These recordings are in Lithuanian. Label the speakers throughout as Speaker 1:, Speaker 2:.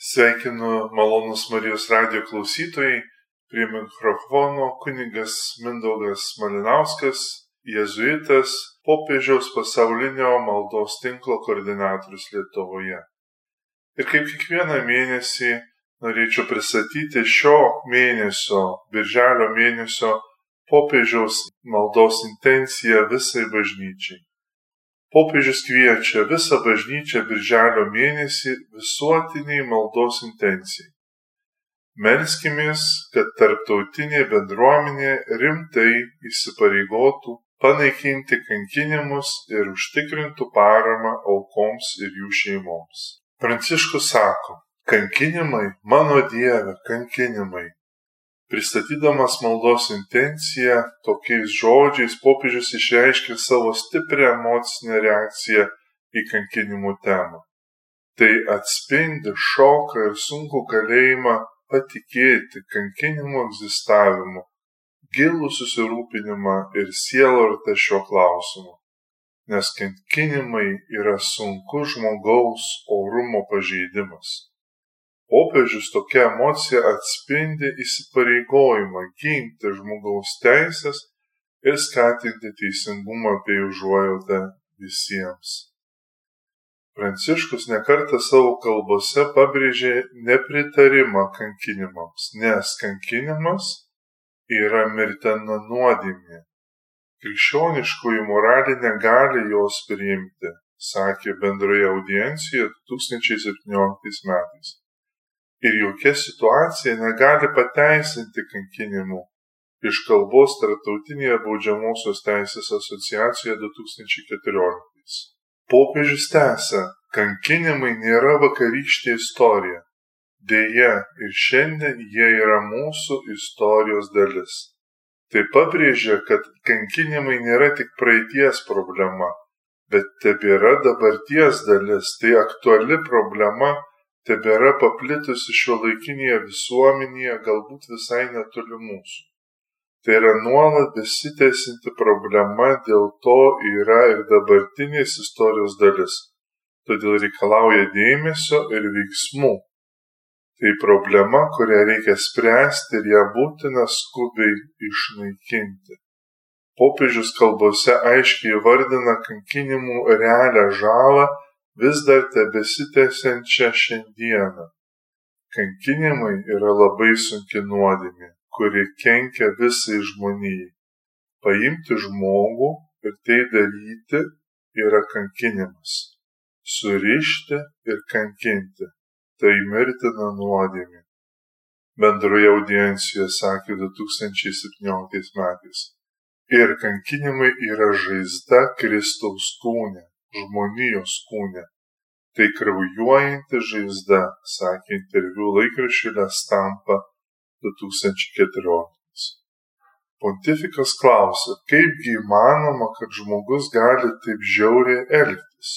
Speaker 1: Sveikinu malonus Marijos radio klausytojai, prie mikrofono kunigas Mindaugas Malinauskas, jėzuitas, popiežiaus pasaulinio maldos tinklo koordinatorius Lietuvoje. Ir kaip kiekvieną mėnesį norėčiau pristatyti šio mėnesio, birželio mėnesio popiežiaus maldos intenciją visai bažnyčiai. Popiežius kviečia visą bažnyčią birželio mėnesį visuotiniai maldos intencijai. Melskimės, kad tarptautinė bendruomenė rimtai įsipareigotų panaikinti kankinimus ir užtikrintų paramą aukoms ir jų šeimoms. Pranciškus sako, kankinimai, mano Dieve, kankinimai, Pristatydamas maldos intenciją tokiais žodžiais popiežius išreiškė savo stiprią emocinę reakciją į kankinimų temą. Tai atspindi šoką ir sunku galėjimą patikėti kankinimų egzistavimu, gilų susirūpinimą ir sielortą šiuo klausimu. Nes kankinimai yra sunkus žmogaus orumo pažeidimas popiežius tokia emocija atspindi įsipareigojimą ginti žmogaus teises ir skatinti teisingumą bei užuojautą visiems. Pranciškus nekartą savo kalbose pabrėžė nepritarimą kankinimams, nes kankinimas yra mirtina nuodėmė. Krikščioniškoji moralė negali jos priimti, sakė bendroje audiencijoje 2017 metais ir jokia situacija negali pateisinti kankinimų. Iš kalbos Tartautinėje baudžiamosios teisės asociacijoje 2014. Popiežius tęsia, kankinimai nėra vakarykštė istorija. Deja, ir šiandien jie yra mūsų istorijos dalis. Tai pabrėžia, kad kankinimai nėra tik praeities problema, bet tebėra dabarties dalis, tai aktuali problema tebėra paplitusi šiuolaikinėje visuomenėje galbūt visai netoli mūsų. Tai yra nuolat besitęsinti problema, dėl to yra ir dabartinės istorijos dalis. Todėl reikalauja dėmesio ir veiksmų. Tai problema, kurią reikia spręsti ir ją būtina skubiai išnaikinti. Popiežius kalbose aiškiai vardina kankinimų realią žalą vis dar tebesitęsiančią šiandieną. Kankinimai yra labai sunki nuodėmė, kuri kenkia visai žmonijai. Paimti žmogų ir tai daryti yra kankinimas. Surišti ir kankinti - tai mirtina nuodėmė. Bendroje audiencijoje sakė 2017 metais. Ir kankinimai yra žaizda Kristaus kūne žmonijos kūne. Tai kraujuojanti žaizda, sakė interviu laikraščiui Lestampa 2014. Pontifikas klausė, kaipgi įmanoma, kad žmogus gali taip žiauriai elgtis.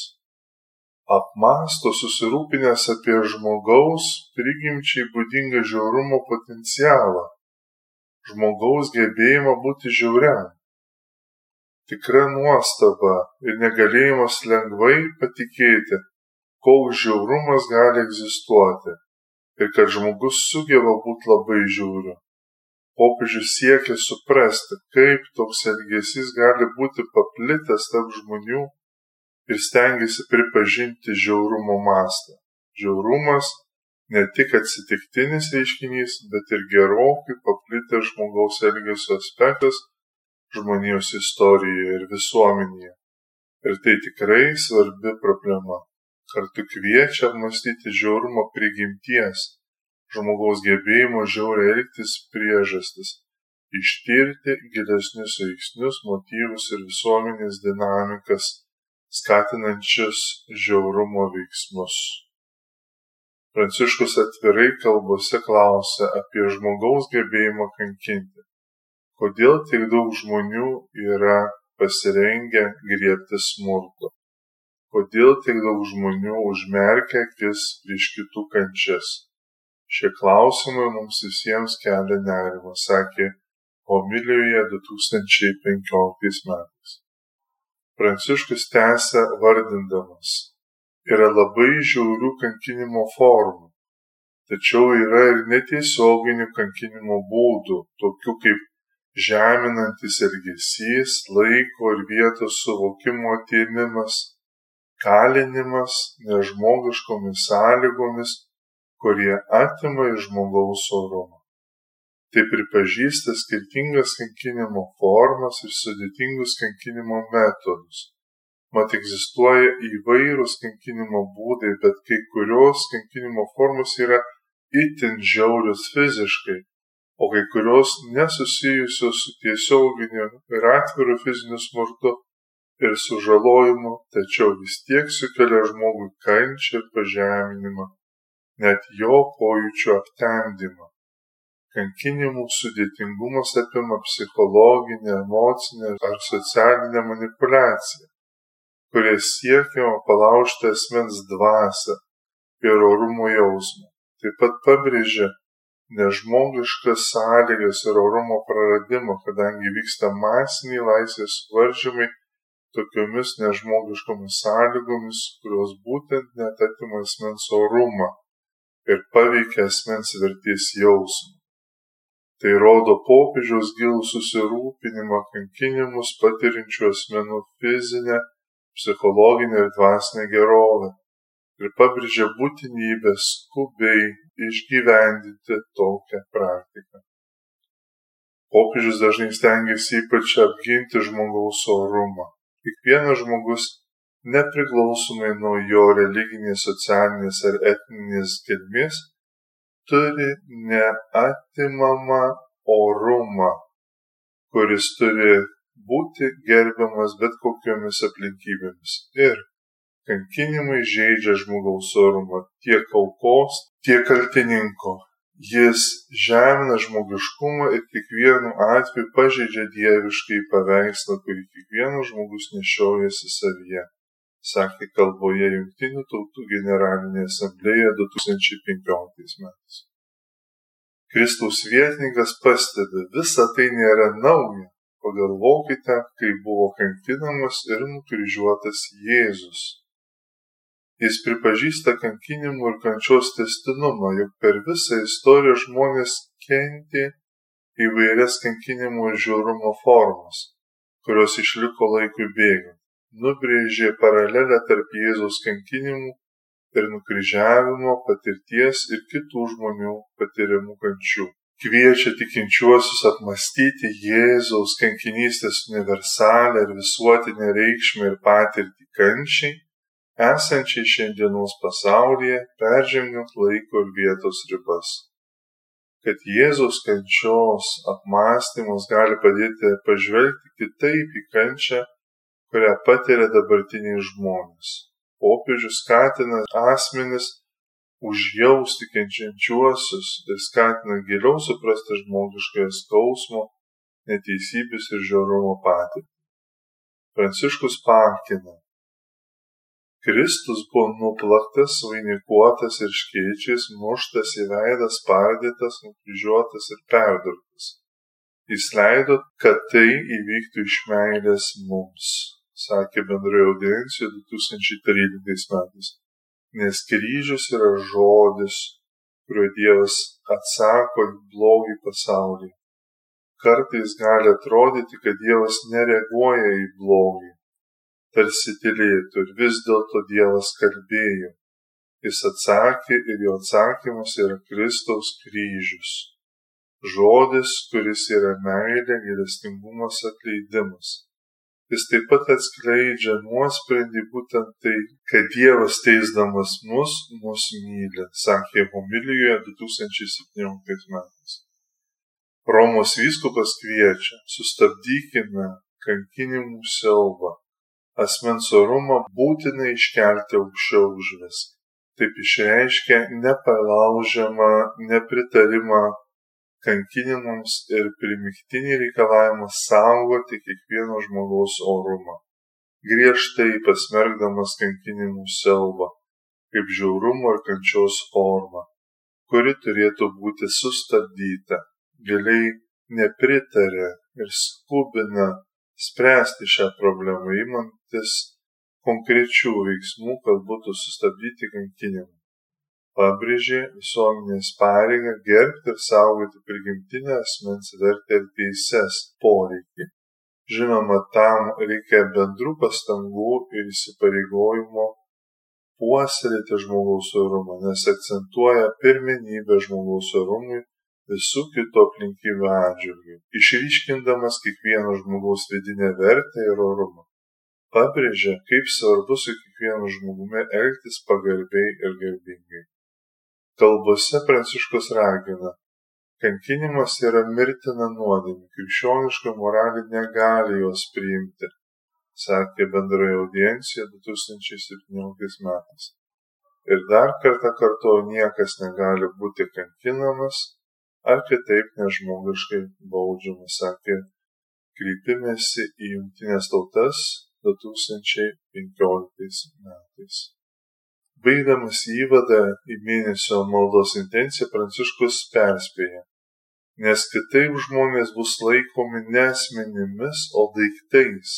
Speaker 1: Apmasto susirūpinęs apie žmogaus prigimčiai būdingą žiaurumo potencialą, žmogaus gebėjimą būti žiauriam tikra nuostaba ir negalėjimas lengvai patikėti, koks žiaurumas gali egzistuoti ir kad žmogus sugeba būti labai žiauriu. Popiežius siekia suprasti, kaip toks elgesys gali būti paplitęs tarp žmonių ir stengiasi pripažinti žiaurumo mastą. Žiaurumas ne tik atsitiktinis reiškinys, bet ir gerokai paplitęs žmogaus elgesio aspektas, žmonijos istorijoje ir visuomenėje. Ir tai tikrai svarbi problema. Kartu kviečia apmastyti žiaurumo prigimties, žmogaus gebėjimo žiauriai elgtis priežastis, ištirti gilesnius veiksnius, motyvus ir visuomenės dinamikas, skatinančius žiaurumo veiksmus. Pranciškus atvirai kalbose klausia apie žmogaus gebėjimą kankinti kodėl tiek daug žmonių yra pasirengę griebti smurto? Kodėl tiek daug žmonių užmerkia akis prieš kitų kančias? Šie klausimai mums visiems kelia nerimą sakė homilijoje 2015 metais. Pranciškus tęsia vardindamas yra labai žiaurių kankinimo formų Tačiau yra ir netiesioginių kankinimo būdų, tokių kaip žeminantis elgesys, laiko ir vietos suvokimo atėmimas, kalinimas nežmogiškomis sąlygomis, kurie atima iš žmogaus orumą. Tai pripažįsta skirtingas kankinimo formas ir sudėtingus kankinimo metodus. Mat egzistuoja įvairūs kankinimo būdai, bet kai kurios kankinimo formos yra itin žiaurios fiziškai, o kai kurios nesusijusios su tiesioginiu ir atviru fiziniu smurtu ir sužalojimu, tačiau vis tiek sukelia žmogui kančią ir pažeminimą, net jo pojūčių aptemdymą. Kankinimų sudėtingumas apima psichologinę, emocinę ar socialinę manipulaciją, kuria siekiama palaužti asmens dvasę ir orumo jausmą. Taip pat pabrėžia nežmogiškas sąlygas ir orumo praradimą, kadangi vyksta masiniai laisvės varžymai tokiomis nežmogiškomis sąlygomis, kurios būtent net atima asmens orumą ir paveikia asmens vertės jausmą. Tai rodo popiežiaus gilų susirūpinimą kankinimus patirinčių asmenų fizinę, psichologinę ir dvasinę gerovę ir pabrėžia būtinybę skubiai išgyvendinti tokią praktiką. Popiežius dažnai stengiasi ypač apginti žmogaus orumą. Kiekvienas žmogus, nepriklausomai nuo jo religinės, socialinės ar etninės kilmės, turi neatimamą orumą, kuris turi būti gerbiamas bet kokiomis aplinkybėmis. Ir kankinimai žeidžia žmogaus orumą tiek aukos, tiek kaltininko. Jis žemina žmogiškumą ir kiekvienu atveju pažeidžia dieviškai paveikslą, kurį kiekvienas žmogus nešiojasi savyje, sakė kalboje Junktinių tautų generalinėje asamblėje 2015 metais. Kristaus vietininkas pastebi, visa tai nėra nauja. Pagalvokite, kai buvo kankinamas ir nukryžiuotas Jėzus Jis pripažįsta kankinimų ir kančios testinumą, juk per visą istoriją žmonės kentė įvairias kankinimų ir žiaurumo formas, kurios išliko laikui bėgant. Nubrėžė paralelę tarp Jėzaus kankinimų ir nukryžiavimo patirties ir kitų žmonių patiriamų kančių. Kviečia tikinčiuosius apmastyti Jėzaus kankinystės universalę ir visuotinę reikšmę ir patirtį kančiai esančiai šiandienos pasaulyje peržengiant laiko ir vietos ribas. Kad Jėzaus kančios apmąstymas gali padėti pažvelgti kitaip į kančią, kurią patiria dabartiniai žmonės. Popiežius skatina asmenis užjausti kenčiančiuosius ir skatina giliau suprasti žmogiškąją skausmo, neteisybės ir žiaurumo patirtį. Pranciškus pakina, kristus buvo nuplaktas vainikuotas erškėčiais muštas į veidą spardytas nukryžiuotas ir perdurtas. Jis leido kad tai įvyktų iš meilės mums sakė bendroje audiencijoje 2013 metais. Nes kryžius yra žodis kuriuo dievas atsako į blogį pasaulyje kartais gali atrodyti kad dievas nereaguoja į blogį tarsi tylėtų ir vis dėlto Dievas kalbėjo. Jis atsakė ir jo atsakymas yra Kristaus kryžius. Žodis, kuris yra meilė, gėlestingumas, atleidimas. Jis taip pat atskleidžia nuosprendį būtent tai, kad Dievas teisdamas mus, mus myli, sakė homilijoje 2017 metais. Romos vyskupas kviečia, sustabdykime kankinimų siaubą, asmens orumą būtina iškelti aukščiau už viską. Taip išreiškia nepalaužiamą nepritarimą kankinimams ir primiktinį reikalavimą saugoti kiekvieno žmogaus orumą, griežtai pasmergdamas kankinimų siaubą kaip žiaurumo ir kančios formą, kuri turėtų būti sustabdyta, giliai nepritarė ir skubina spręsti šią problemą imantis konkrečių veiksmų, kad būtų sustabdyti kankinimai. pabrėžė visuomenės pareigą gerbti ir saugoti prigimtinę asmens vertę ir teises poreikį. Žinoma, tam reikia bendrų pastangų ir įsipareigojimo puoselėti žmogaus orumą, nes akcentuoja pirmenybę žmogaus orumui visų kitų aplinkybių atžvilgių, išryškindamas kiekvieno žmogaus vidinę vertę ir orumą. Pabrėžia, kaip svarbu su kiekvienu žmogumi elgtis pagarbiai ir garbingai kalbose pranciškus ragina kankinimas yra mirtina nuodėmė krikščioniška moralė negali jos priimti sakė bendroje audiencijoje 2017 metais. Ir dar kartą kartuoju, niekas negali būti kankinamas ar kitaip nežmogiškai baudžiamas, sakė kreipimėsi į jungtinės tautas 2015 metais. Baigdamas įvadą į mėnesio maldos intenciją Pranciškus perspėja, nes kitaip žmonės bus laikomi ne asmenimis, o daiktais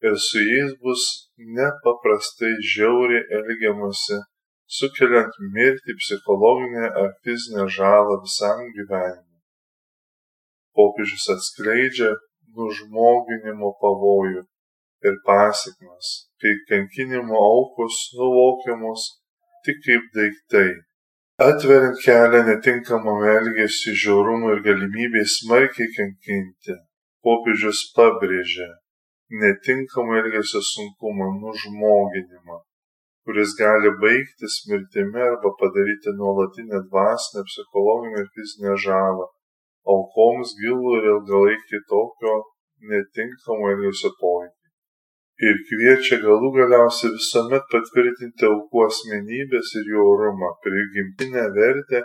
Speaker 1: ir su jais bus nepaprastai žiauriai elgiamasi, sukeliant mirtį, psichologinę ar fizinę žalą visam gyvenimui. Popiežius atskleidžia nužmoginimo pavojų ir pasiekmes, kai kankinimo aukos nuvokiamos tik kaip daiktai. Atveriant kelią netinkamam elgesiu, žiaurumui ir galimybėj smarkiai kankinti, popiežius pabrėžia netinkamą elgesio sunkumą, nužmoginimą, kuris gali baigtis mirtimi arba padaryti nuolatinę dvasinę, psichologinę ir fizinę žalą aukoms gilų ir ilgalaikį tokio netinkamo elgesio poveikį ir kviečia galų galiausiai visuomet patvirtinti aukų asmenybės ir jų orumą, prigimtinę vertę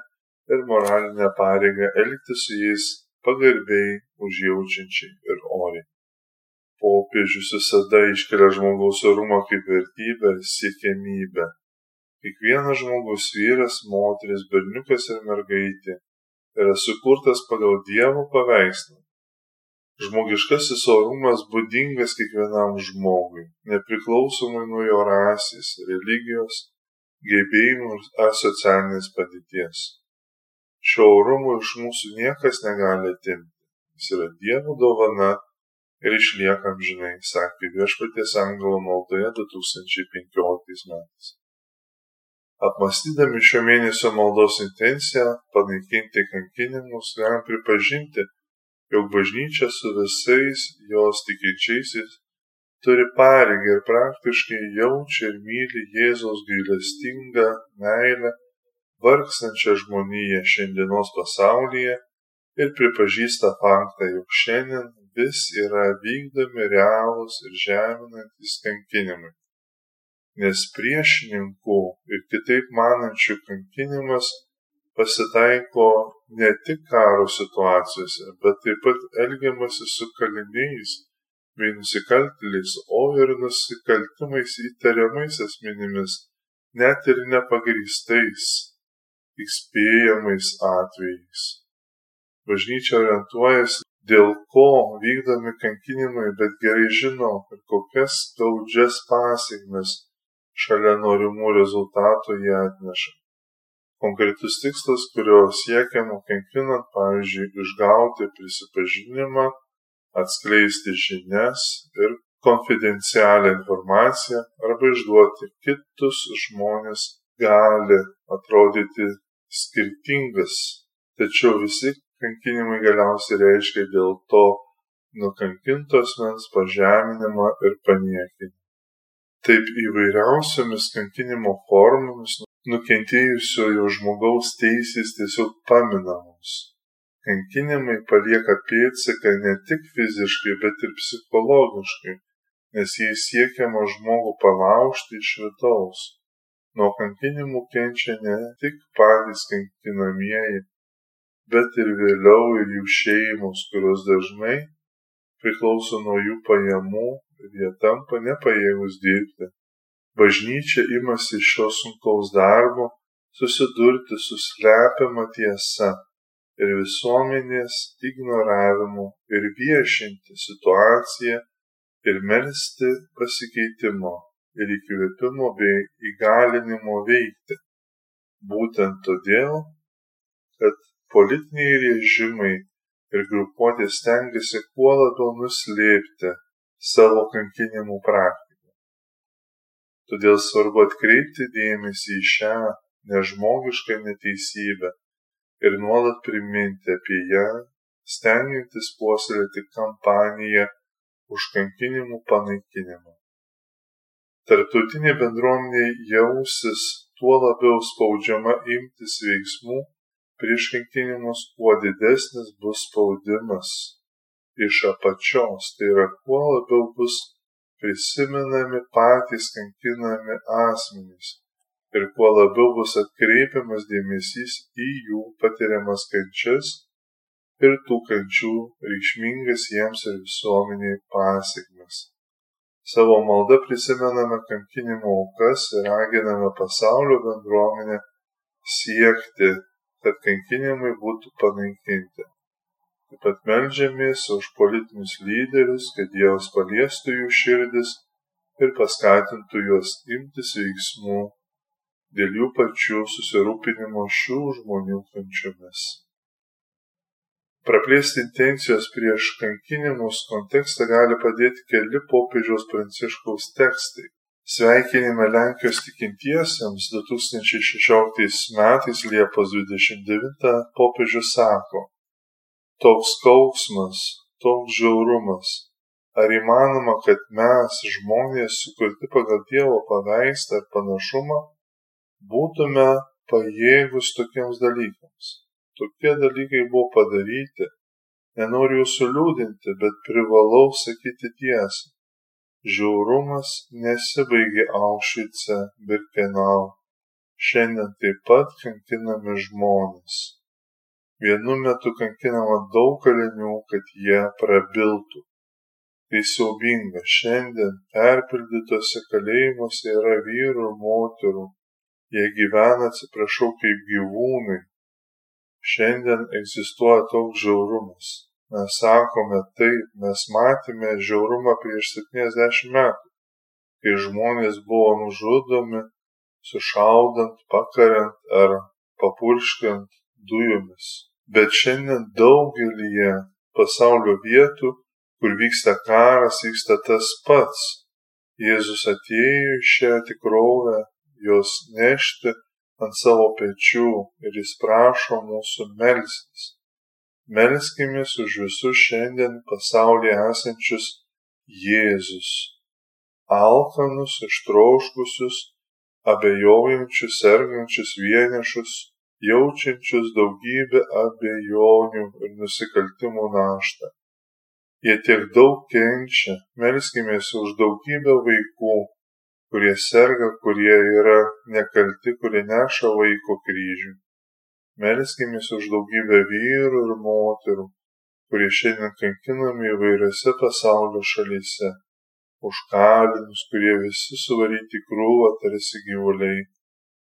Speaker 1: ir moralinę pareigą elgtis su jais pagarbiai, užjaučiančiai ir. Popiežius visada iškelia žmogaus orumą kaip vertybę ir siekiamybę. Kiekvienas žmogus vyras, moteris, berniukas ir mergaitė yra sukurtas pagal Dievo paveikslą. Žmogiškasis orumas būdingas kiekvienam žmogui nepriklausomai nuo jo rasės religijos gebėjimų ar socialinės padėties. Šio orumo iš mūsų niekas negali atimti. Jis yra dievo dovana ir išlieka amžinai sakė viešpaties angelo maldoje 2015 metais. Apmąstydami šio mėnesio maldos intenciją panaikinti kankinimus galim pripažinti jog bažnyčia su visais jos tikinčiaisiais turi pareigą ir praktiškai jaučia ir myli Jėzaus gailestingą meilę vargstančią žmoniją šiandienos pasaulyje ir pripažįsta faktą, jog šiandien vis yra vykdomi realūs ir žeminantys kankinimai. Nes priešininkų ir kitaip manančių kankinimas pasitaiko ne tik karo situacijose, bet taip pat elgiamasi su kaliniais bei nusikaltėliais, o ir nusikaltimais įtariamais asmenimis, net ir nepagrįstais, įspėjamais atvejais. Bažnyčia orientuojasi, dėl ko vykdomi kankinimai, bet gerai žino, kad kokias skaudžias pasiekmes šalia norimų rezultatų jie atneša. Konkretus tikslas kurio siekiama kankinant pavyzdžiui išgauti prisipažinimą atskleisti žinias ir konfidencialią informaciją arba išduoti kitus žmones gali atrodyti skirtingas. Tačiau visi kankinimai galiausiai reiškia dėl to nukankinto asmens pažeminimą ir paniekinimą. Taip įvairiausiomis kankinimo formomis nukentėjusiojo žmogaus teisės tiesiog paminamos. Kankinimai palieka pėdsaką ne tik fiziškai, bet ir psichologiškai, nes jais siekiama žmogų palaužti iš vidaus. Nuo kankinimų kenčia ne tik patys kankinamieji, bet ir vėliau ir jų šeimos, kurios dažnai priklauso nuo jų pajamų ir jie tampa nepajėgus dirbti bažnyčia imasi šio sunkaus darbo susidurti su slepiama tiesa ir visuomenės ignoravimu ir viešinti situaciją ir melsti pasikeitimo ir įkvėpimo bei įgalinimo veikti. būtent todėl, kad politiniai režimai ir grupuotės stengiasi kuo labiau nuslėpti savo kankinimų praktiką. Todėl svarbu atkreipti dėmesį į šią nežmogišką neteisybę ir nuolat priminti apie ją, stengiantis puoselėti kampaniją už kankinimų panaikinimą. Tarptautinė bendruomenė jausis tuo labiau spaudžiama imtis veiksmų prieš kankinimus, kuo didesnis bus spaudimas iš apačios, tai yra kuo labiau bus prisimenami patys kankinami asmenys ir kuo labiau bus atkreipiamas dėmesys į jų patiriamas kančias ir tų kančių reikšmingas jiems ir visuomeniai pasiekmes. Savo malda prisimename kankinimo aukas ir raginame pasaulio bendruomenę siekti, kad kankinimai būtų panaikinti. Taip pat melžiamės už politinius lyderius, kad Dievas paliestų jų širdis ir paskatintų juos imtis veiksmų dėl jų pačių susirūpinimo šių žmonių kančiomis. Praplėsti intencijos prieš kankinimus kontekstą gali padėti keli popiežiaus pranciškaus tekstai. Sveikinime Lenkijos tikintiesiems 2016 metais Liepos 29 popiežius sako, toks skausmas, toks žiaurumas. Ar įmanoma, kad mes, žmonės sukurti pagal Dievo paveikstą ir panašumą, būtume pajėgus tokiems dalykams? tokie dalykai buvo padaryti, nenoriu jūsų liūdinti, bet privalau sakyti tiesą. Žiaurumas nesibaigė Aušvice, Birkenau. Šiandien taip pat kankinami žmonės. Vienu metu kankinama daug kalinių, kad jie prabiltų. Tai siaubinga. Šiandien perpildytose kalėjimuose yra vyrų ir moterų. Jie gyvena, atsiprašau, kaip gyvūnai, Šiandien egzistuoja toks žiaurumas. Mes sakome taip, mes matėme žiaurumą prieš 70 metų, kai žmonės buvo nužudomi, sušaudant, pakariant ar papurškiant dujomis. Bet šiandien daugelįje pasaulio vietų, kur vyksta karas, vyksta tas pats. Jėzus atėjo į šią tikrovę, jos nešti ant savo pečių ir jis prašo mūsų melstis. Melskimės už visus šiandien pasaulyje esančius Jėzus, alkanus, ištroškusius, abejojančius, sergančius vienišus, jaučiančius daugybę abejonių ir nusikaltimų naštą. Jie tiek daug kenčia, melskimės už daugybę vaikų, kurie serga, kurie yra nekalti, kurie neša vaiko kryžių. Melskimės už daugybę vyrų ir moterų, kurie šiandien kankinami įvairiose pasaulio šalyse, už kalinius, kurie visi suvaryti krūvą tarsi gyvuliai.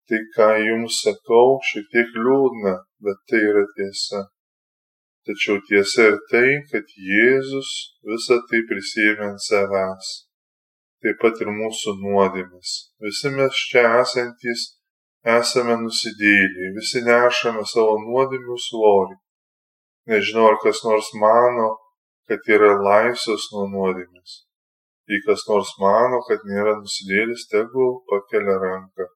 Speaker 1: Tai, ką jums sakau, šiek tiek liūdna, bet tai yra tiesa. Tačiau tiesa ir tai, kad Jėzus visą tai prisėmė ant savęs taip pat ir mūsų nuodėmis. Visi mes čia esantys esame nusidėliai, visi nešame savo nuodėmių svorį. Nežinau, ar kas nors mano, kad yra laisvas nuo nuodėmės. Jei kas nors mano, kad nėra nusidėlis, tegul pakelia ranką.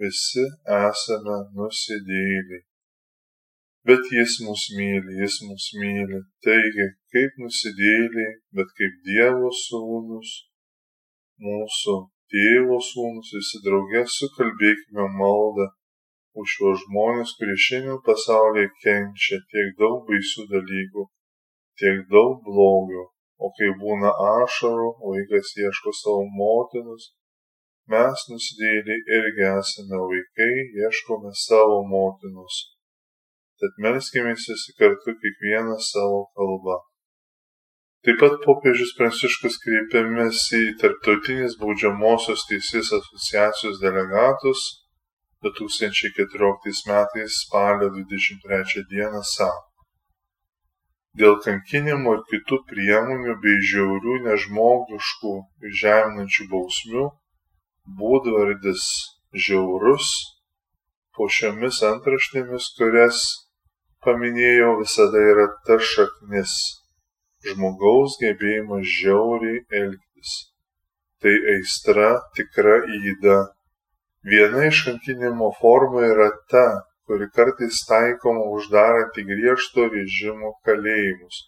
Speaker 1: Visi esame nusidėliai. Bet jis mus myli, jis mus myli. Taigi, kaip nusidėliai, bet kaip Dievo sūnus, mūsų tėvo sūnus visi draugė sukalbėkime maldą už šios žmonės, kurie šiandien pasaulyje kenčia tiek daug baisių dalykų, tiek daug blogio, o kai būna ašarų, vaikas ieško savo motinos, mes nusidėliai irgi esame vaikai, ieškome savo motinos. Tad melskime visi kartu kiekvieną savo kalbą. Taip pat popiežius Pranciškus kreipėmėsi į Tarptautinės baudžiamosios teisės asociacijos delegatus 2014 metais spalio 23 dieną sako. Dėl kankinimo ir kitų priemonių bei žiaurių nežmogiškų ir žeminančių bausmių būdvardis žiaurus po šiomis antraštėmis, kurias paminėjau, visada yra ta šaknis - žmogaus gebėjimas žiauriai elgtis. Tai aistra tikra įda. Viena iš kankinimo formų yra ta, kuri kartais taikoma uždarant į griežto režimo kalėjimus,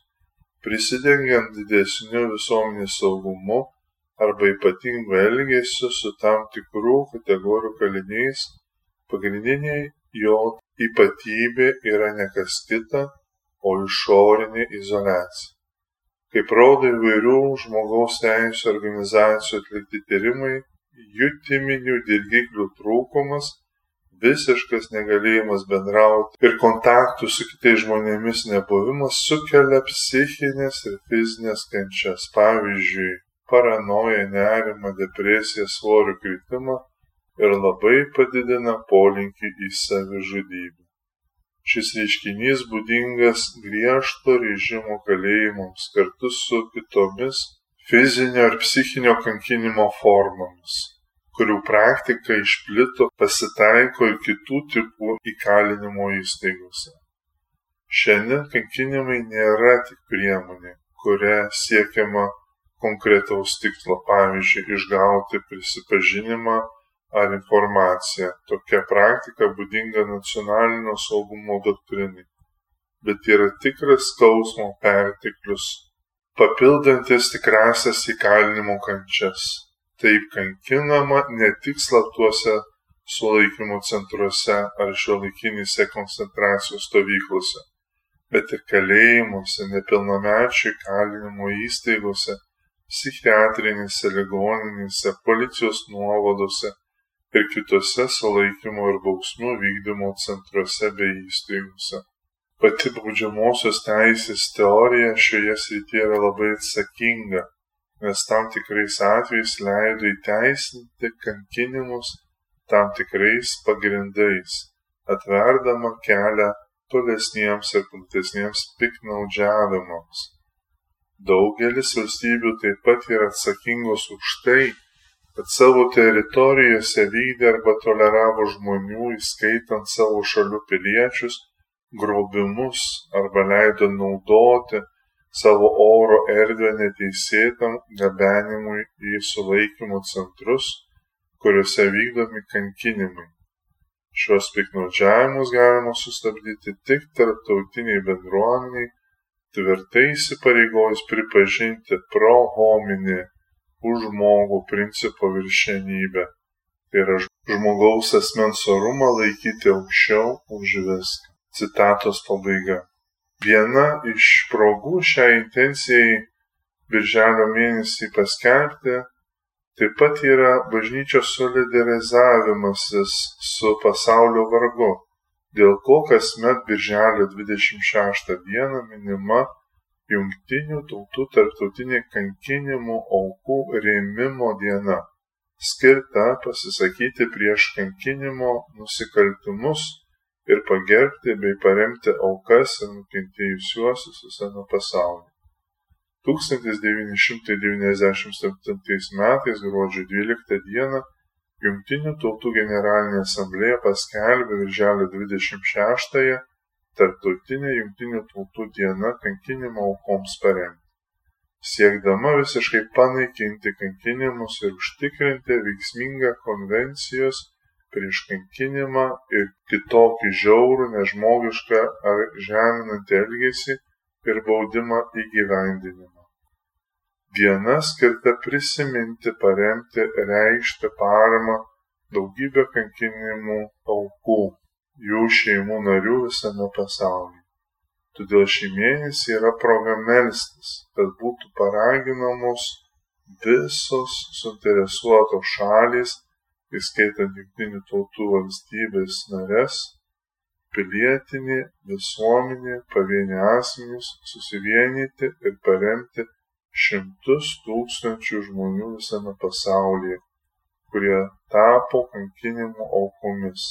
Speaker 1: prisidengiant didesniu visuomenės saugumu arba ypatingu elgesiu su tam tikrų kategorijų kaliniais, pagrindinė jo ypatybė yra ne kas kita, o išorinė izolacija. Kaip rodo įvairių žmogaus teisų organizacijų atlikti tyrimai, jutiminių dirgiklių trūkumas, visiškas negalėjimas bendrauti ir kontaktų su kitais žmonėmis nebuvimas sukelia psichinės ir fizinės kančias. Pavyzdžiui, paranoją nerimą depresiją svorio kritimą ir labai padidina polinkį į savižudybę šis reiškinys būdingas griežto režimo kalėjimams kartu su kitomis fizinio ir psichinio kankinimo formomis kurių praktika išplito pasitaiko ir kitų tipų įkalinimo įstaigose. Šiandien kankinimai nėra tik priemonė kuria siekiama konkretaus tikslo pavyzdžiui išgauti prisipažinimą ar informaciją tokia praktika būdinga nacionalinio saugumo doktrinai bet yra tikras skausmo perteklius papildantis tikrasias įkalinimo kančias. Taip kankinama ne tik slaptuose sulaikymo centruose ar šiuolaikinėse koncentracijos stovyklose bet ir kalėjimuose nepilnamečių įkalinimo įstaigose psichiatrinėse ligoninėse policijos nuovadose ir kituose sulaikymo ir bausmių vykdymo centruose bei įstaigose. Pati baudžiamosios teisės teorija šioje srityje yra labai atsakinga, nes tam tikrais atvejais leido įteisinti kankinimus tam tikrais pagrindais, atverdama kelią tolesniems ir platesniems piknaudžiavimams. Daugelis valstybių taip pat yra atsakingos už tai, kad savo teritorijose vykdė arba toleravo žmonių, įskaitant savo šalių piliečius, grobimus arba leido naudoti savo oro erdvę neteisėtam gabenimui į sulaikymo centrus, kuriuose vykdomi kankinimai. Šios piknaudžiavimus galima sustabdyti tik tarptautiniai bendruomeniai tvirtai įsipareigojus pripažinti pro homini už žmogų principo viršenybę. Tai yra žmogaus asmens orumą laikyti aukščiau už viską. Citatos pabaiga. Viena iš progų šiai intencijai birželio mėnesį paskelbti taip pat yra bažnyčios solidarizavimasis su pasaulio vargu dėl ko kasmet birželio 26 dieną minima Jungtinių tautų tarptautinė kankinimų aukų rėmimo diena, skirta pasisakyti prieš kankinimo nusikaltimus ir pagerbti bei paremti aukas ir nukentėjusiuosius visame pasaulyje. 1997 metais gruodžio 12 dieną jungtinių tautų generalinė asamblėja paskelbė dvidešimt šeštąją tarptautinė jungtinių tautų diena kankinimo aukoms paremti. Siekdama visiškai panaikinti kankinimus ir užtikrinti veiksmingą konvencijos prieš kankinimą ir kitokį žiaurų, nežmogišką ar žeminantį elgesį ir baudimą įgyvendinimą. Diena skirta prisiminti paremti reikšti paramą daugybę kankinimų aukų jų šeimų narių visame pasaulyje todėl šį mėnesį yra proga melstis kad būtų paraginamos visos suinteresuotos šalys įskaitant jungtinių tautų valstybės nares pilietinė visuomenė pavieniai asmenys susivienyti ir paremti šimtus tūkstančių žmonių visame pasaulyje, kurie tapo kankinimų aukomis.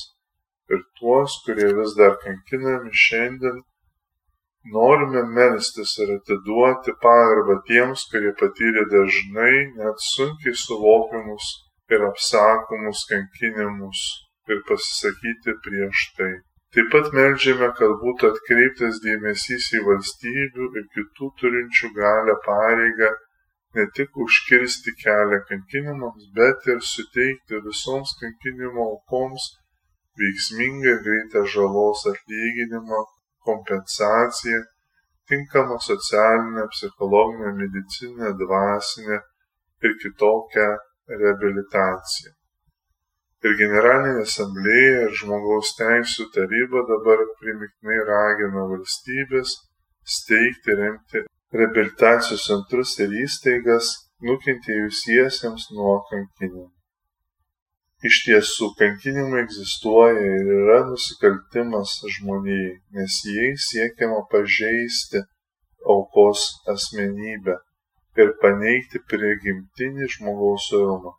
Speaker 1: Ir tuos, kurie vis dar kankinami šiandien, norime melstis ir atiduoti pagarbą tiems, kurie patyrė dažnai net sunkiai suvokiamus ir apsakomus kankinimus ir pasisakyti prieš tai. Taip pat melžiame, kad būtų atkreiptas dėmesys į valstybių ir kitų turinčių galę pareigą ne tik užkirsti kelią kankinimams, bet ir suteikti visoms kankinimo aukoms veiksmingą greitą žalos atlyginimą, kompensaciją, tinkamą socialinę, psichologinę, medicinę, dvasinę ir kitokią reabilitaciją ir generalinė asamblėja ir žmogaus teisų taryba dabar primiktinai ragina valstybes steigti, remti reabilitacijos centrus ir įstaigas nukentėjusiesiems nuo kankinimų. Iš tiesų, kankinimai egzistuoja ir yra nusikaltimas žmonijai, nes jais siekiama pažeisti aukos asmenybę ir paneigti prigimtinį žmogaus orumą.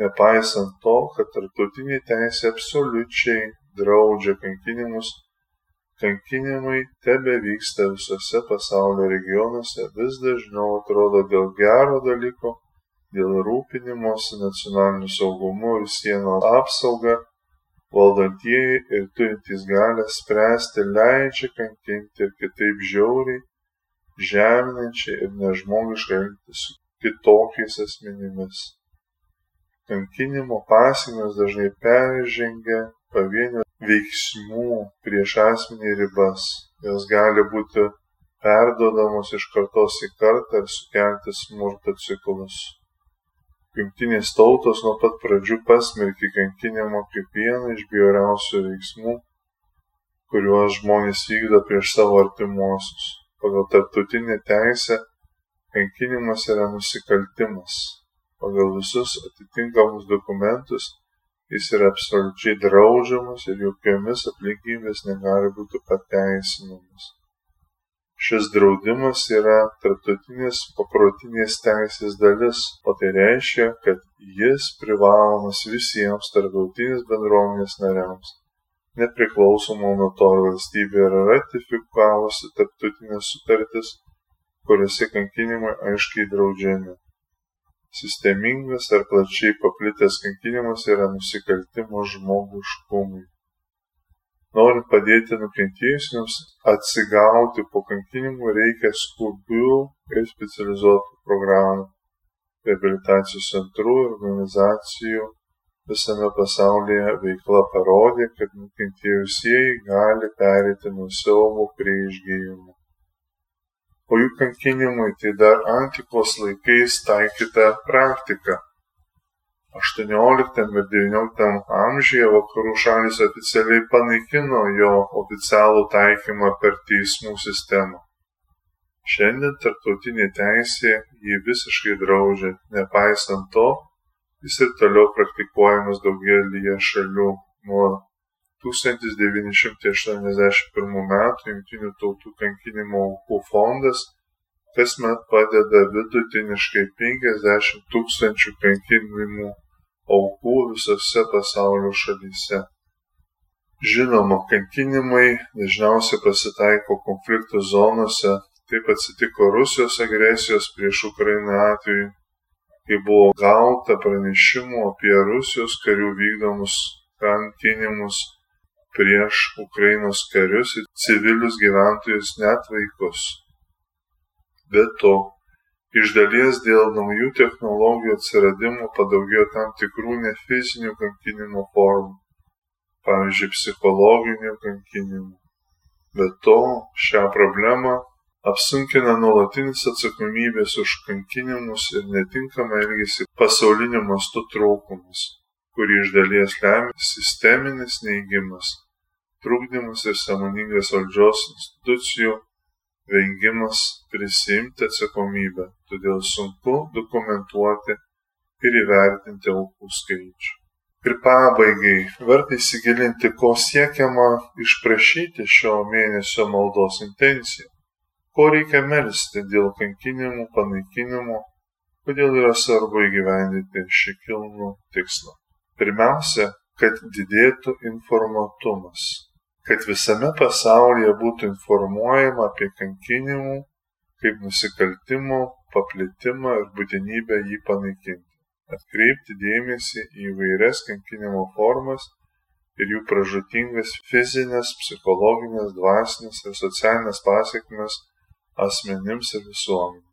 Speaker 1: Nepaisant to kad tarptautinė teisė absoliučiai draudžia kankinimus kankinimai tebevyksta visuose pasaulio regionuose vis dažniau atrodo dėl gero dalyko dėl rūpinimosi nacionaliniu saugumu ir sienų apsauga valdantieji ir turintys galę spręsti leidžia kankinti ir kitaip žiauriai žeminančiai ir nežmogiškai elgtis su kitokiais asmenimis. Kankinimo pasekmės dažnai peržengia pavienių veiksmų prieš asmenį ribas. Jos gali būti perduodamos iš kartos į kartą ir sukelti smurto ciklus jungtinės tautos nuo pat pradžių pasmerkė kankinimą kaip vieną iš bjauriausių veiksmų kuriuos žmonės vykdo prieš savo artimuosius pagal tarptautinę teisę kankinimas yra nusikaltimas pagal visus atitinkamus dokumentus jis yra absoliučiai draudžiamas ir jokiomis aplinkybėmis negali būti pateisinamas. Šis draudimas yra tarptautinės paprotinės teisės dalis, o tai reiškia, kad jis privalomas visiems tarptautinės bendruomenės nariams, nepriklausomai nuo to, ar valstybė yra ratifikavusi tarptautinės sutartis, kuriuose kankinimai aiškiai draudžiami sistemingas ar plačiai paplitęs kankinimas yra nusikaltimas žmogiškumui. Norint padėti nukentėjusiems atsigauti po kankinimų reikia skubių ir specializuotų programų, reabilitacijos centrų ir organizacijų visame pasaulyje veikla parodė, kad nukentėjusieji gali perėti nuo siaubo prie išgyjimo o jų kankinimui tai dar antikos laikais taikyta praktika. 18 ir 19 amžiuje vakarų šalis oficialiai panaikino jo oficialų taikymą per teismų sistemą. Šiandien tarptautinė teisė jį visiškai draudžia, nepaisant to, jis ir toliau praktikuojamas daugelįje šalių nuo 1981 m. Junktinių tautų kankinimo aukų fondas kasmet padeda vidutiniškai 50 tūkstančių kankinimų aukų visose pasaulio šalyse. Žinoma, kankinimai dažniausiai pasitaiko konfliktų zonose, taip atsitiko Rusijos agresijos prieš Ukrainą atveju, kai buvo gauta pranešimų apie Rusijos karių vykdomus kankinimus prieš Ukrainos karius ir civilius gyventojus net vaikus. Be to, iš dalies dėl naujų technologijų atsiradimo padaugėjo tam tikrų nefizinių kankinimo formų, pavyzdžiui, psichologinių kankinimų. Be to, šią problemą apsunkina nuolatinis atsakomybės už kankinimus ir netinkamą elgesį pasauliniu mastu trūkumas, kurį iš dalies lemia sisteminis neigimas trukdymas ir sąmoningas valdžios institucijų vengimas prisiimti atsakomybę, todėl sunku dokumentuoti ir įvertinti aukų skaičių. Ir pabaigai verta įsigilinti, ko siekiama išprašyti šio mėnesio maldos intenciją, ko reikia melstį dėl kankinimų, panaikinimų, kodėl yra svarbu įgyvendinti šį kilnų tikslą. Pirmiausia, kad didėtų informatumas kad visame pasaulyje būtų informuojama apie kankinimų kaip nusikaltimo paplitimą ir būtinybę jį panaikinti, atkreipti dėmesį į vairias kankinimo formas ir jų pražutingas fizinės, psichologinės, dvasinės ir socialinės pasiekmes asmenims ir visuomeniai.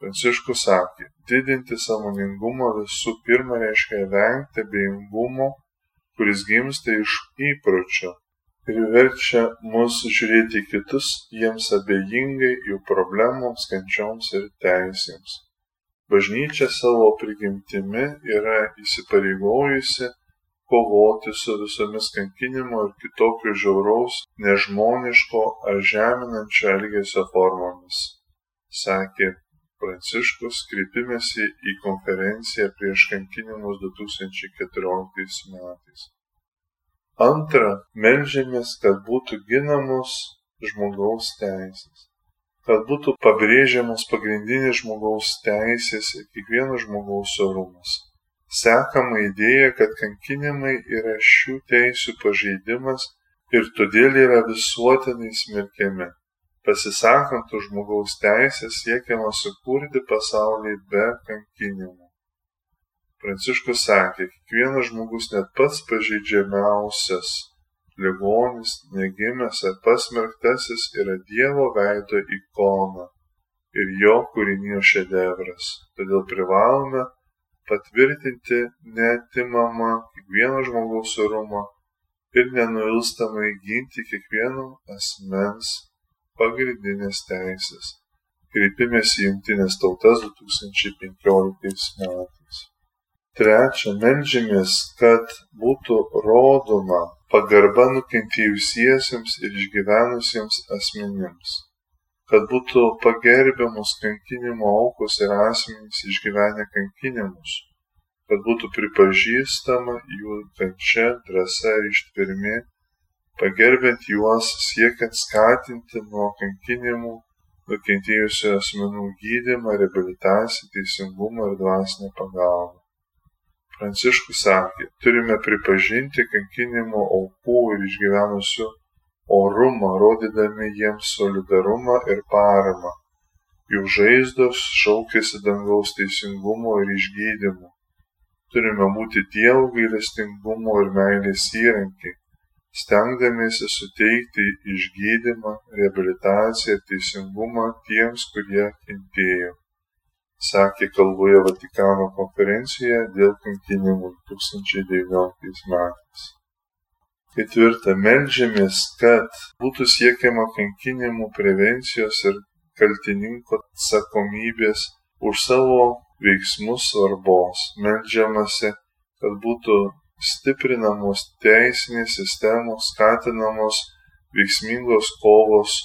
Speaker 1: Pranciškus sakė, didinti samoningumą visų pirma reiškia vengti abejingumo, kuris gimsta iš įpročio ir verčia mus žiūrėti kitus jiems abejingai jų problemoms, kančioms ir teisėms. Bažnyčia savo prigimtimi yra įsipareigojusi kovoti su visomis kankinimo ir kitokio žiauraus, nežmoniško ar žeminančio elgesio formomis, sakė Pranciškus kreipimėsi į konferenciją prieš kankinimus 2014 metais. Antra, melžiamės, kad būtų ginamos žmogaus teisės, kad būtų pabrėžiamos pagrindinės žmogaus teisės ir kiekvieno žmogaus orumas sekama idėja, kad kankinimai yra šių teisių pažeidimas ir todėl yra visuotinai smerkiami. Pasisakant už žmogaus teisės siekiama sukurti pasaulį be kankinimų. Pranciškus sakė, kiekvienas žmogus net pats pažeidžiamiausias, ligonis, negimęs ar pasmerktasis yra Dievo veido ikona ir jo kūrinio šedevras. Todėl privalome patvirtinti neatimamą kiekvieno žmogaus orumą ir nenuilstamai ginti kiekvieno asmens pagrindinės teisės. Kreipimės į Junktinės tautas 2015 metais. Trečia, melžymės, kad būtų rodoma pagarba nukentėjusiesiems ir išgyvenusiems asmenims kad būtų pagerbiamos kankinimo aukos ir asmenys išgyvenę kankinimus, kad būtų pripažįstama jų kančia, drąsa ir ištvermė, pagerbent juos siekiant skatinti nuo kankinimų nukentėjusių asmenų gydimą, reabilitaciją, teisingumą ir dvasinę pagalbą. Pranciškus sakė, turime pripažinti kankinimo aukų ir išgyvenusių orumą rodydami jiems solidarumą ir paramą. Jų žaizdos šaukiasi dangaus teisingumo ir išgydymo. Turime būti dievo gailestingumo ir meilės įrankiai stengdamiesi suteikti išgydymą reabilitaciją ir teisingumą tiems kurie kentėjo sakė kalboje Vatikano konferencijoje dėl kankinimų 2019 metais. Ketvirta, melžiamės, kad būtų siekiama kankinimų prevencijos ir kaltininko atsakomybės už savo veiksmus svarbos. Meldžiamasi, kad būtų stiprinamos teisinės sistemos, skatinamos veiksmingos kovos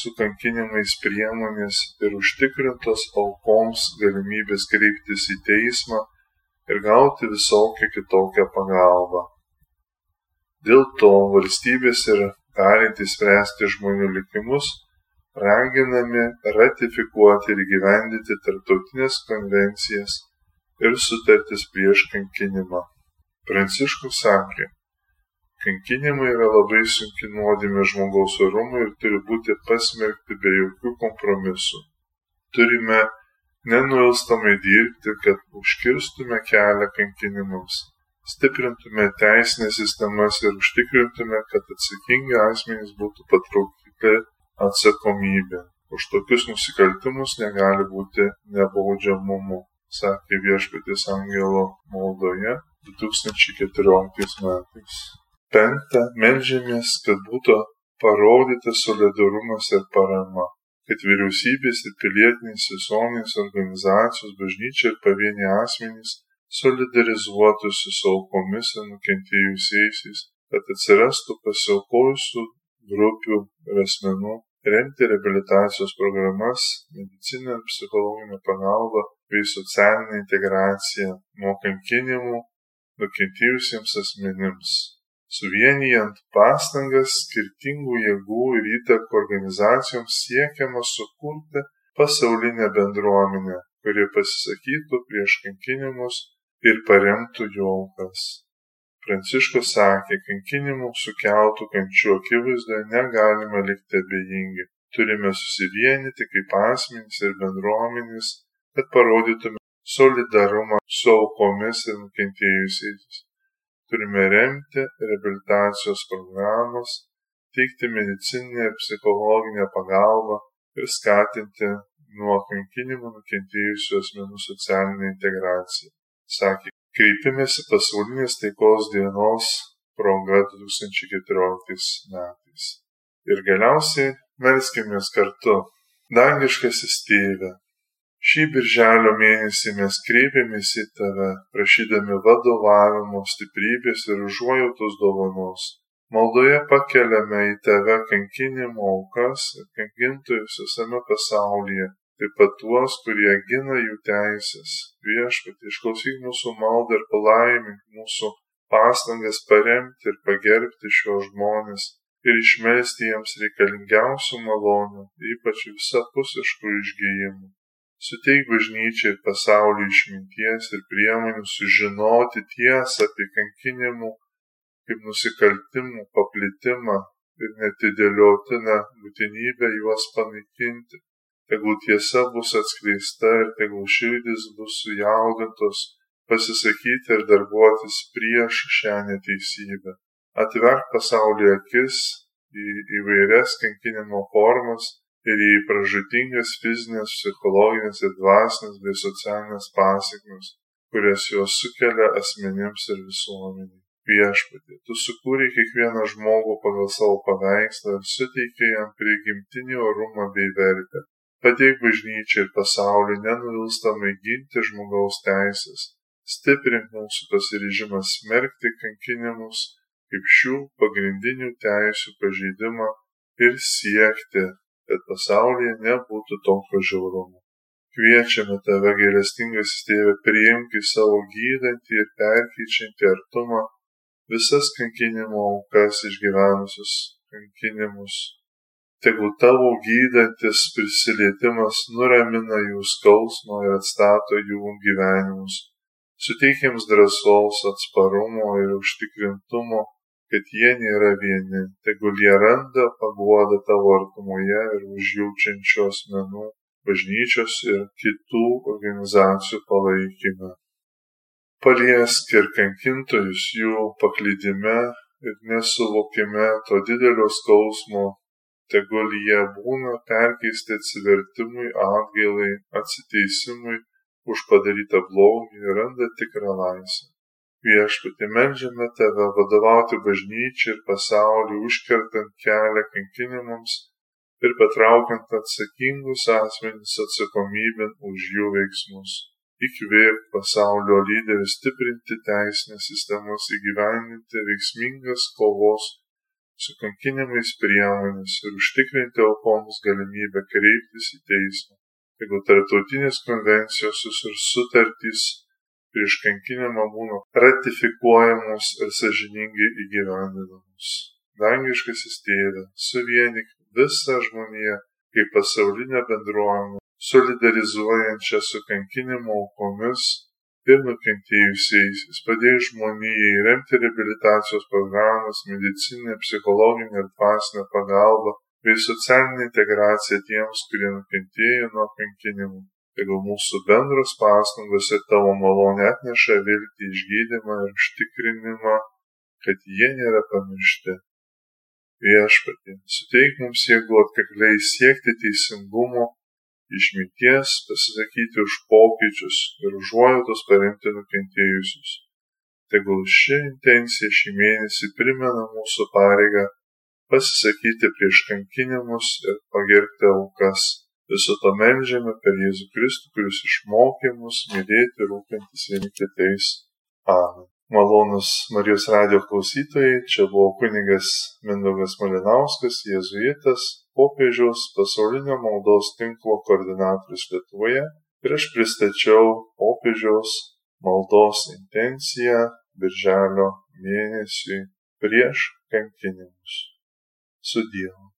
Speaker 1: su kankinimais priemonės ir užtikrintos aukoms galimybės kreiptis į teismą ir gauti visokią kitokią pagalbą. Dėl to valstybės ir galintys spręsti žmonių likimus raginami ratifikuoti ir gyvendyti tarptautinės konvencijas ir sutartis prieš kankinimą. Pranciškus sakė, kankinimai yra labai sunki nuodėmė žmogaus orumui ir turi būti pasmerkti be jokių kompromisų. Turime nenuilstamai dirbti, kad užkirstume kelią kankinimams stiprintume teisines sistemas ir užtikrintume, kad atsakingi asmenys būtų patraukti atsakomybė. Už tokius nusikaltimus negali būti nebaudžiamumu, sakė viešpatės angelo maldoje 2014 metais. Penkta, melžiamės, kad būtų parodytas solidarumas ir parama, kad vyriausybės ir pilietinės visuomenės organizacijos, bažnyčia ir pavieniai asmenys solidarizuotųsi su aukomis ir nukentėjusiaisiais, kad atsirastų pasiaukojusių grupių ir asmenų, remti reabilitacijos programas, medicinę psichologinę pagalbą bei socialinę integraciją nuo kankinimų nukentėjusiems asmenims. Suvienijant pastangas skirtingų jėgų ir įtakų organizacijoms siekiama sukurti pasaulinę bendruomenę, kuri pasisakytų prieš kankinimus ir paremtų jo aukas. Pranciškus sakė, kankinimų sukeltų kančių akivaizdoje negalime likti abejingi. Turime susivienyti kaip asmenys ir bendruomenys, kad parodytume solidarumą su aukomis ir nukentėjusiais. Turime remti reabilitacijos programas, teikti medicininę ir psichologinę pagalbą ir skatinti nuo kankinimų nukentėjusių asmenų socialinę integraciją. Sakė, kreipimėsi pasaulinės taikos dienos proga 2014 metais. Ir galiausiai melskimės kartu. Dangiškasis tėve, šį birželio mėnesį mes kreipėmės į tave, prašydami vadovavimo, stiprybės ir užuojautos dovanos. Maldoje pakeliame į tave kankinimo aukas ir kankintojus visame pasaulyje taip pat tuos kurie gina jų teises. Viešpatie išklausyk mūsų maldą ir palaimink mūsų pastangas paremti ir pagerbti šiuos žmones ir išmesti jiems reikalingiausių malonių ypač visapusiškų išgijimų suteik bažnyčiai ir pasauliui išminties ir priemonių sužinoti tiesą apie kankinimų kaip nusikaltimų paplitimą ir neatidėliotiną būtinybę juos panaikinti. Tegul tiesa bus atskleista ir tegul širdis bus sujaudintos pasisakyti ir darbuotis prieš šią neteisybę. Atverk pasaulio akis į įvairias kankinimo formas ir į pražutingas fizinės, psichologinės ir dvasinės bei socialinės pasiekmes, kurias jos sukelia asmenims ir visuomeniai. Viešpatie tu sukūrei kiekvieną žmogų pagal savo paveikslą ir suteikei jam prigimtinį orumą bei vertę. Padėk bažnyčiai ir pasauliui nenuilstamai ginti žmogaus teises stiprink mūsų pasiryžimą smerkti kankinimus kaip šių pagrindinių teisių pažeidimą ir siekti kad pasaulyje nebūtų tokio žiaurumo kviečiame tave gailestingasis tėve priimk į savo gydantį ir perkeičiantį artumą visas kankinimo aukas išgyvenusius kankinimus. Tegul tavo gydantis prisilietimas nuramina jų skausmą ir atstato jų gyvenimus. Suteik jiems drąsos, atsparumo ir užtikrintumo, kad jie nėra vieni. Tegul jie randa paguodą tavo artumoje ir užjaučiančių asmenų, bažnyčios ir kitų organizacijų palaikymą. Paliesk ir kankintojus jų paklydime ir nesuvokime to didelio skausmo. Tegul jie būna perkeisti atsivertimui atgailai atsiteisimui už padarytą blogį ir randa tikrą laisvę viešpatie meldžiame tave vadovauti bažnyčiai ir pasauliui užkertant kelią kankinimams ir patraukiant atsakingus asmenis atsakomybėn už jų veiksmus įkvėpk pasaulio lyderius stiprinti teisines sistemas įgyvendinti veiksmingas kovos su kankinimais priemonės ir užtikrinti aukoms galimybę kreiptis į teismą. Jeigu tarptautinės konvencijos ir sutartys prieš kankinimą būna ratifikuojamos ir sažiningai įgyvendinamos. Dangiškasis tėve, suvienik visą žmoniją kaip pasaulinę bendruomenę solidarizuojančią su kankinimo aukomis ir nukentėjusiais padėjo žmonijai remti reabilitacijos programas medicininę psichologinę ir dvasinę pagalbą bei socialinę integraciją tiems kurie nukentėjo nuo kankinimų tegul mūsų bendros pastangos ir tavo malonė atneša viltį išgydymą ir užtikrinimą kad jie nėra pamiršti viešpatie suteik mums jėgų atkakliai siekti teisingumo išminties pasisakyti už pokyčius ir užuojautos paremti nukentėjusius. Tegul ši intencija šį mėnesį primena mūsų pareigą pasisakyti prieš kankinimus ir pagerbti aukas. Viso to melžiame per Jėzų Kristų, kuris išmokė mus mylėti ir rūpintis vieni kitais. Amen. Malonus Marijos radio klausytojai, čia buvo kunigas Mindaugas Malinauskas, jėzuitas, popiežiaus pasaulinio maldos tinklo koordinatorius Lietuvoje ir aš pristačiau popiežiaus maldos intenciją birželio mėnesiui prieš kankinimus. Su Dievu.